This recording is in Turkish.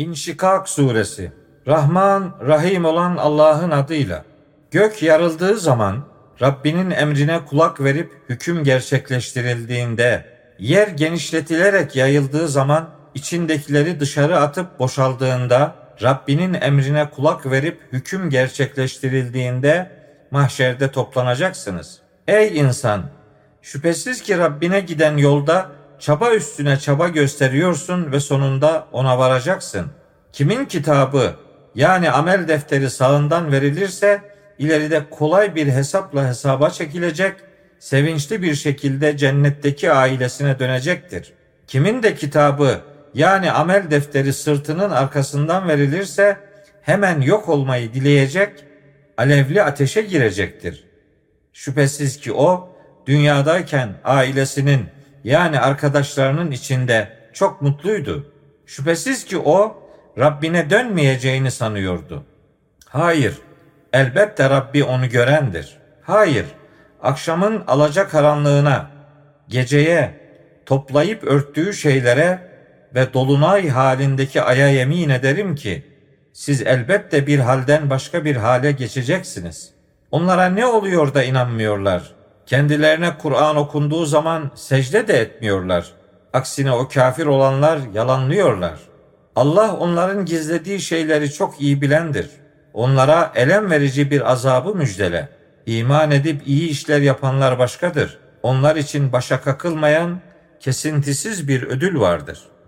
İnşikak suresi Rahman, Rahim olan Allah'ın adıyla. Gök yarıldığı zaman Rabbinin emrine kulak verip hüküm gerçekleştirildiğinde, yer genişletilerek yayıldığı zaman içindekileri dışarı atıp boşaldığında, Rabbinin emrine kulak verip hüküm gerçekleştirildiğinde mahşerde toplanacaksınız. Ey insan! Şüphesiz ki Rabbine giden yolda çaba üstüne çaba gösteriyorsun ve sonunda ona varacaksın. Kimin kitabı yani amel defteri sağından verilirse ileride kolay bir hesapla hesaba çekilecek, sevinçli bir şekilde cennetteki ailesine dönecektir. Kimin de kitabı yani amel defteri sırtının arkasından verilirse hemen yok olmayı dileyecek, alevli ateşe girecektir. Şüphesiz ki o dünyadayken ailesinin yani arkadaşlarının içinde çok mutluydu. Şüphesiz ki o Rabbine dönmeyeceğini sanıyordu. Hayır, elbette Rabbi onu görendir. Hayır, akşamın alacakaranlığına, geceye, toplayıp örttüğü şeylere ve dolunay halindeki aya yemin ederim ki, siz elbette bir halden başka bir hale geçeceksiniz. Onlara ne oluyor da inanmıyorlar? Kendilerine Kur'an okunduğu zaman secde de etmiyorlar. Aksine o kafir olanlar yalanlıyorlar. Allah onların gizlediği şeyleri çok iyi bilendir. Onlara elem verici bir azabı müjdele. İman edip iyi işler yapanlar başkadır. Onlar için başa kakılmayan kesintisiz bir ödül vardır.''